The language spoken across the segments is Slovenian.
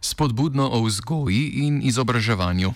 Spodbudno o vzgoji in izobraževanju.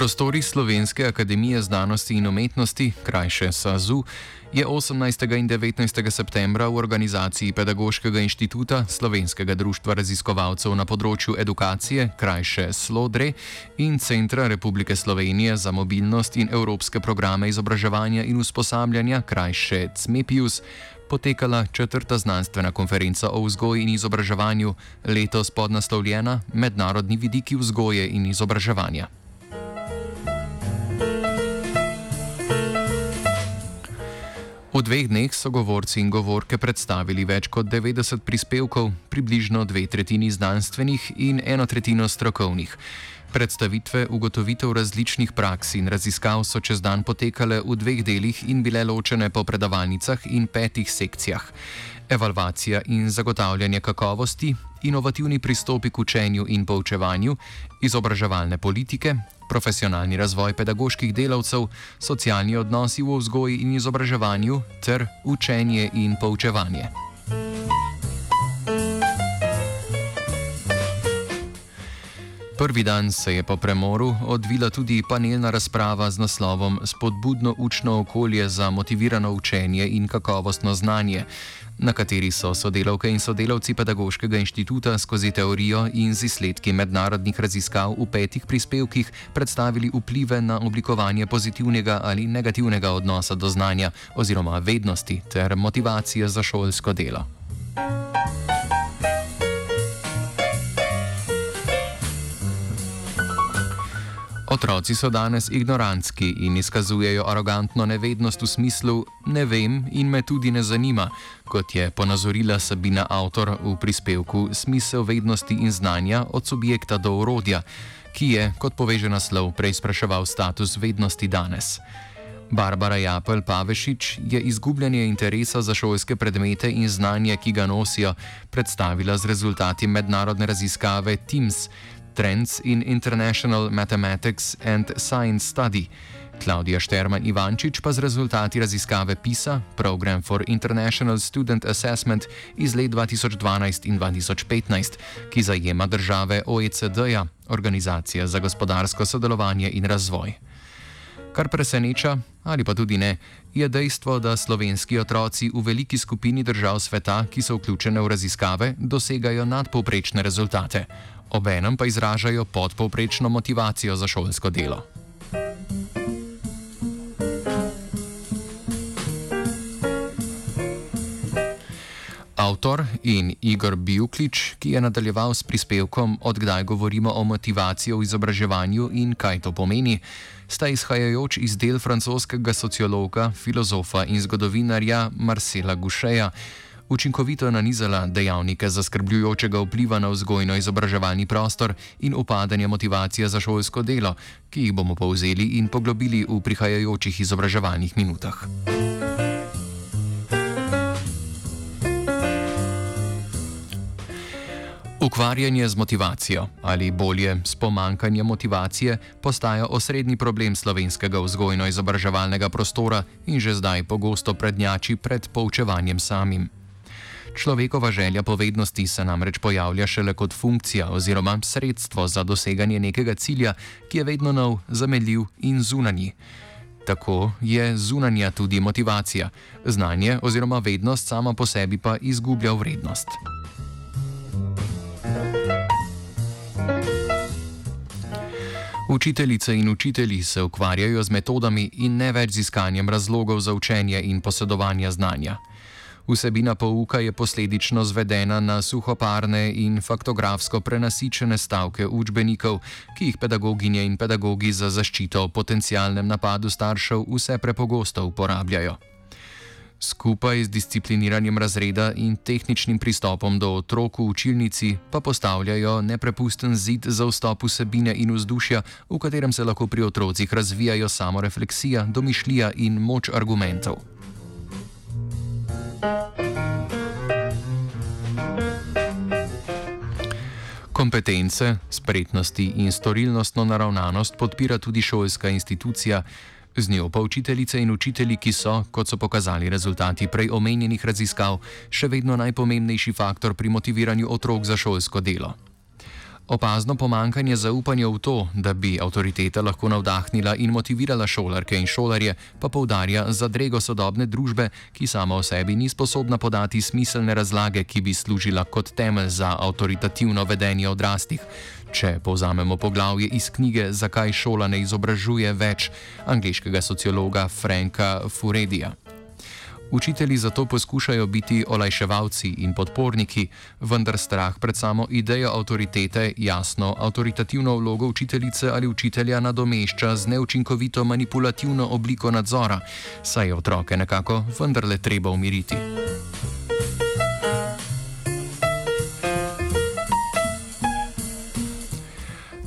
Prostorih Slovenske akademije znanosti in umetnosti, krajše SAZU, je 18. in 19. septembra v organizaciji Pedagoškega inštituta Slovenskega društva raziskovalcev na področju edukacije, krajše SLODRE in Centra Republike Slovenije za mobilnost in evropske programe izobraževanja in usposabljanja, krajše CMEPIUS, potekala četrta znanstvena konferenca o vzgoji in izobraževanju, letos podnaslovljena Mednarodni vidiki vzgoje in izobraževanja. V dveh dneh so govorci in govorke predstavili več kot 90 prispevkov, približno dve tretjini znanstvenih in eno tretjino strokovnih. Predstavitve ugotovitev različnih praks in raziskav so čez dan potekale v dveh delih in bile ločene po predavalnicah in petih sekcijah. Evalvacija in zagotavljanje kakovosti, inovativni pristopi k učenju in poučevanju, izobraževalne politike, profesionalni razvoj pedagoških delavcev, socialni odnosi v vzgoji in izobraževanju ter učenje in poučevanje. Prvi dan se je po premoru odvila tudi panelna razprava z naslovom Spodbudno učno okolje za motivirano učenje in kakovostno znanje, na kateri so sodelavke in sodelavci Pedagoškega inštituta skozi teorijo in z izsledki mednarodnih raziskav v petih prispevkih predstavili vplive na oblikovanje pozitivnega ali negativnega odnosa do znanja oziroma vednosti ter motivacije za šolsko delo. Otroci so danes ignorantski in izkazujejo arogantno nevednost v smislu: ne vem in me tudi ne zanima, kot je ponazorila Sabina avtor v prispevku Smisel vednosti in znanja od subjekta do urodja, ki je, kot poveže naslov, prej spraševal status vednosti danes. Barbara Japel Pavešič je izgubljanje interesa za šolske predmete in znanje, ki ga nosijo, predstavila z rezultati mednarodne raziskave TIMS. Trends in International Mathematics and Science Study. Klaudija Šterman Ivančič pa z rezultati raziskave PISA, Program for International Student Assessment iz let 2012 in 2015, ki zajema države OECD-ja, Organizacija za gospodarsko sodelovanje in razvoj. Kar preseneča, ali pa tudi ne, je dejstvo, da slovenski otroci v veliki skupini držav sveta, ki so vključene v raziskave, dosegajo nadpovprečne rezultate obenem pa izražajo podpovprečno motivacijo za šolsko delo. Avtor in Igor Bjuklič, ki je nadaljeval s prispevkom Odkdaj govorimo o motivaciji v izobraževanju in kaj to pomeni, sta izhajajoč iz del francoskega sociologa, filozofa in zgodovinarja Marcela Gušeja učinkovito nanizala dejavnike zaskrbljujočega vpliva na vzgojno-izobraževalni prostor in upadanje motivacije za šolsko delo, ki jih bomo povzeli in poglobili v prihajajočih izobraževalnih minutah. Ukvarjanje z motivacijo ali bolje s pomankanjem motivacije postaja osrednji problem slovenskega vzgojno-izobraževalnega prostora in že zdaj pogosto prednjači pred poučevanjem samim. Človekova želja povednosti se namreč pojavlja šele kot funkcija oziroma sredstvo za doseganje nekega cilja, ki je vedno nov, zameljiv in zunanji. Tako je zunanja tudi motivacija, znanje oziroma vednost sama po sebi pa izgublja vrednost. Učiteljice in učitelji se ukvarjajo z metodami in ne več z iskanjem razlogov za učenje in posedovanje znanja. Vsebina pouka je posledično zvedena na suhoparne in faktografsko prenasičene stavke učbenikov, ki jih pedagoginje in pedagogi za zaščito o potencialnem napadu staršev vse prepogosto uporabljajo. Skupaj z discipliniranjem razreda in tehničnim pristopom do otrok v učilnici pa postavljajo neprepusten zid za vstop vsebine in vzdušja, v katerem se lahko pri otrocih razvijajo samorefleksija, domišljija in moč argumentov. Kompetence, spretnosti in storilnostno naravnanost podpira tudi šolska institucija. Z njo pa učiteljice in učitelji, ki so, kot so pokazali rezultati prej omenjenih raziskav, še vedno najpomembnejši faktor pri motiviranju otrok za šolsko delo. Opazno pomankanje zaupanja v to, da bi avtoriteta lahko navdahnila in motivirala šolarke in šolarje, pa poudarja zadrego sodobne družbe, ki sama o sebi ni sposobna podati smiselne razlage, ki bi služila kot temelj za avtoritativno vedenje odraslih. Če povzamemo poglavje iz knjige Zakaj šola ne izobražuje več angliškega sociologa Franka Furedija. Učitelji zato poskušajo biti olajševalci in podporniki, vendar strah pred samo idejo avtoritete, jasno, avtoritativno vlogo učiteljice ali učitelja nadomešča z neučinkovito manipulativno obliko nadzora, saj je otroke nekako vendarle treba umiriti.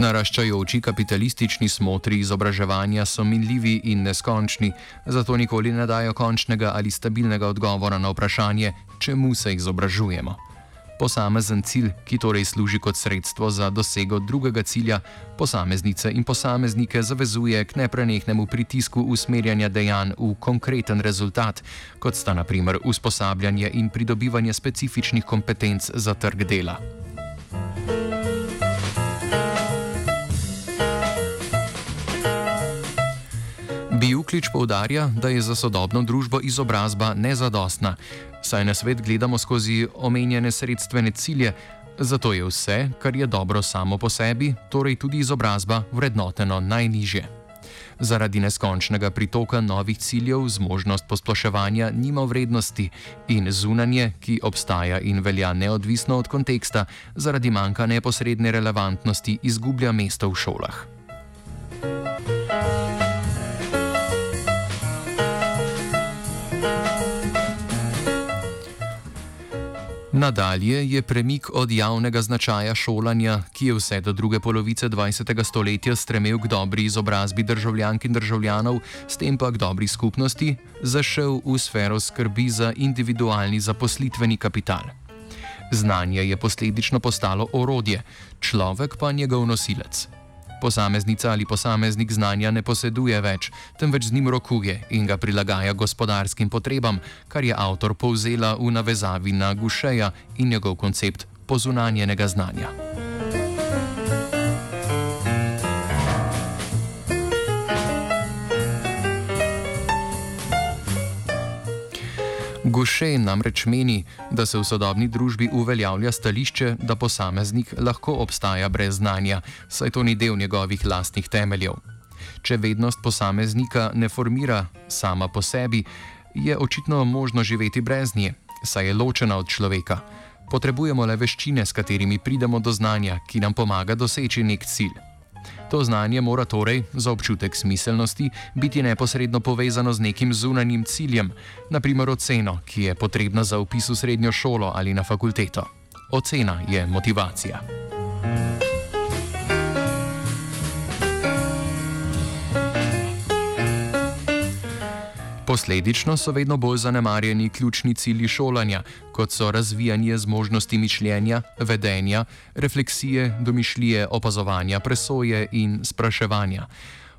Naraščajoči kapitalistični smotri izobraževanja so minljivi in neskončni, zato nikoli ne dajo končnega ali stabilnega odgovora na vprašanje, čemu se izobražujemo. Posamezen cilj, ki torej služi kot sredstvo za dosego drugega cilja, posameznice in posameznike zavezuje k neprenehnemu pritisku usmerjanja dejanj v konkreten rezultat, kot sta naprimer usposabljanje in pridobivanje specifičnih kompetenc za trg dela. Biuklič poudarja, da je za sodobno družbo izobrazba nezadostna, saj na svet gledamo skozi omenjene sredstvene cilje, zato je vse, kar je dobro samo po sebi, torej tudi izobrazba, vrednoteno najniže. Zaradi neskončnega pritoka novih ciljev zmožnost posploševanja nima vrednosti in zunanje, ki obstaja in velja neodvisno od konteksta, zaradi manjka neposredne relevantnosti izgublja mesto v šolah. Nadalje je premik od javnega značaja šolanja, ki je vse do druge polovice 20. stoletja stremel k dobri izobrazbi državljank in državljanov, s tem pa k dobri skupnosti, zašel v sfero skrbi za individualni zaposlitveni kapital. Znanje je posledično postalo orodje, človek pa njegov nosilec. Posameznica ali posameznik znanja ne poseduje več, temveč z njim rokuje in ga prilagaja gospodarskim potrebam, kar je avtor povzela v navezavi na Gušeja in njegov koncept pozunanjenega znanja. Gušej namreč meni, da se v sodobni družbi uveljavlja stališče, da posameznik lahko obstaja brez znanja, saj to ni del njegovih lastnih temeljev. Če vednost posameznika ne formira sama po sebi, je očitno možno živeti brez nje, saj je ločena od človeka. Potrebujemo le veščine, s katerimi pridemo do znanja, ki nam pomaga doseči nek cilj. To znanje mora torej, za občutek smiselnosti, biti neposredno povezano z nekim zunanjim ciljem, naprimer oceno, ki je potrebna za upis v srednjo šolo ali na fakulteto. Ocena je motivacija. Posledično so vedno bolj zanemarjeni ključni cilji šolanja, kot so razvijanje zmožnosti mišljenja, vedenja, refleksije, domišljije, opazovanja, presoje in spraševanja.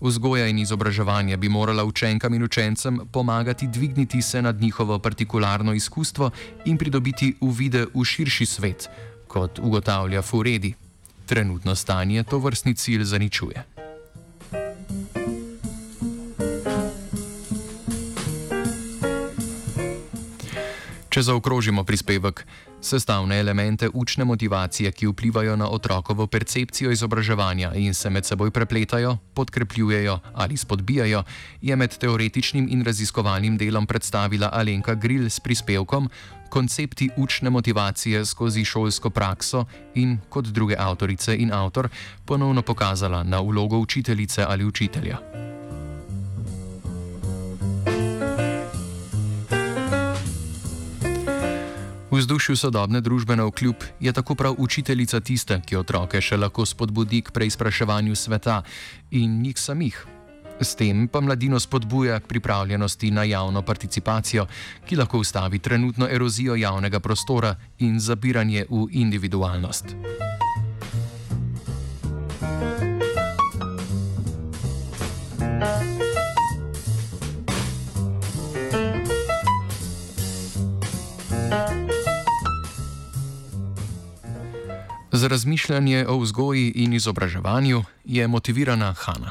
Vzgoja in izobraževanje bi morala učenkam in učencem pomagati dvigniti se nad njihovo partikularno izkustvo in pridobiti uvide v širši svet, kot ugotavlja Furedi. Trenutno stanje to vrstni cilj zaničuje. Če zaokrožimo prispevek, sestavne elemente učne motivacije, ki vplivajo na otrokovo percepcijo izobraževanja in se med seboj prepletajo, podkrepljujejo ali spodbijajo, je med teoretičnim in raziskovalnim delom predstavila Alenka Grill s prispevkom Koncepti učne motivacije skozi šolsko prakso in, kot druge avtorice in avtor, ponovno pokazala na vlogo učiteljice ali učitelja. Vzdušju sodobne družbe na vkljub je tako prav učiteljica tista, ki otroke še lahko spodbudi k preizpraševanju sveta in njih samih. S tem pa mladino spodbuja k pripravljenosti na javno participacijo, ki lahko ustavi trenutno erozijo javnega prostora in zabiranje v individualnost. Za razmišljanje o vzgoji in izobraževanju je motivirana Hanna.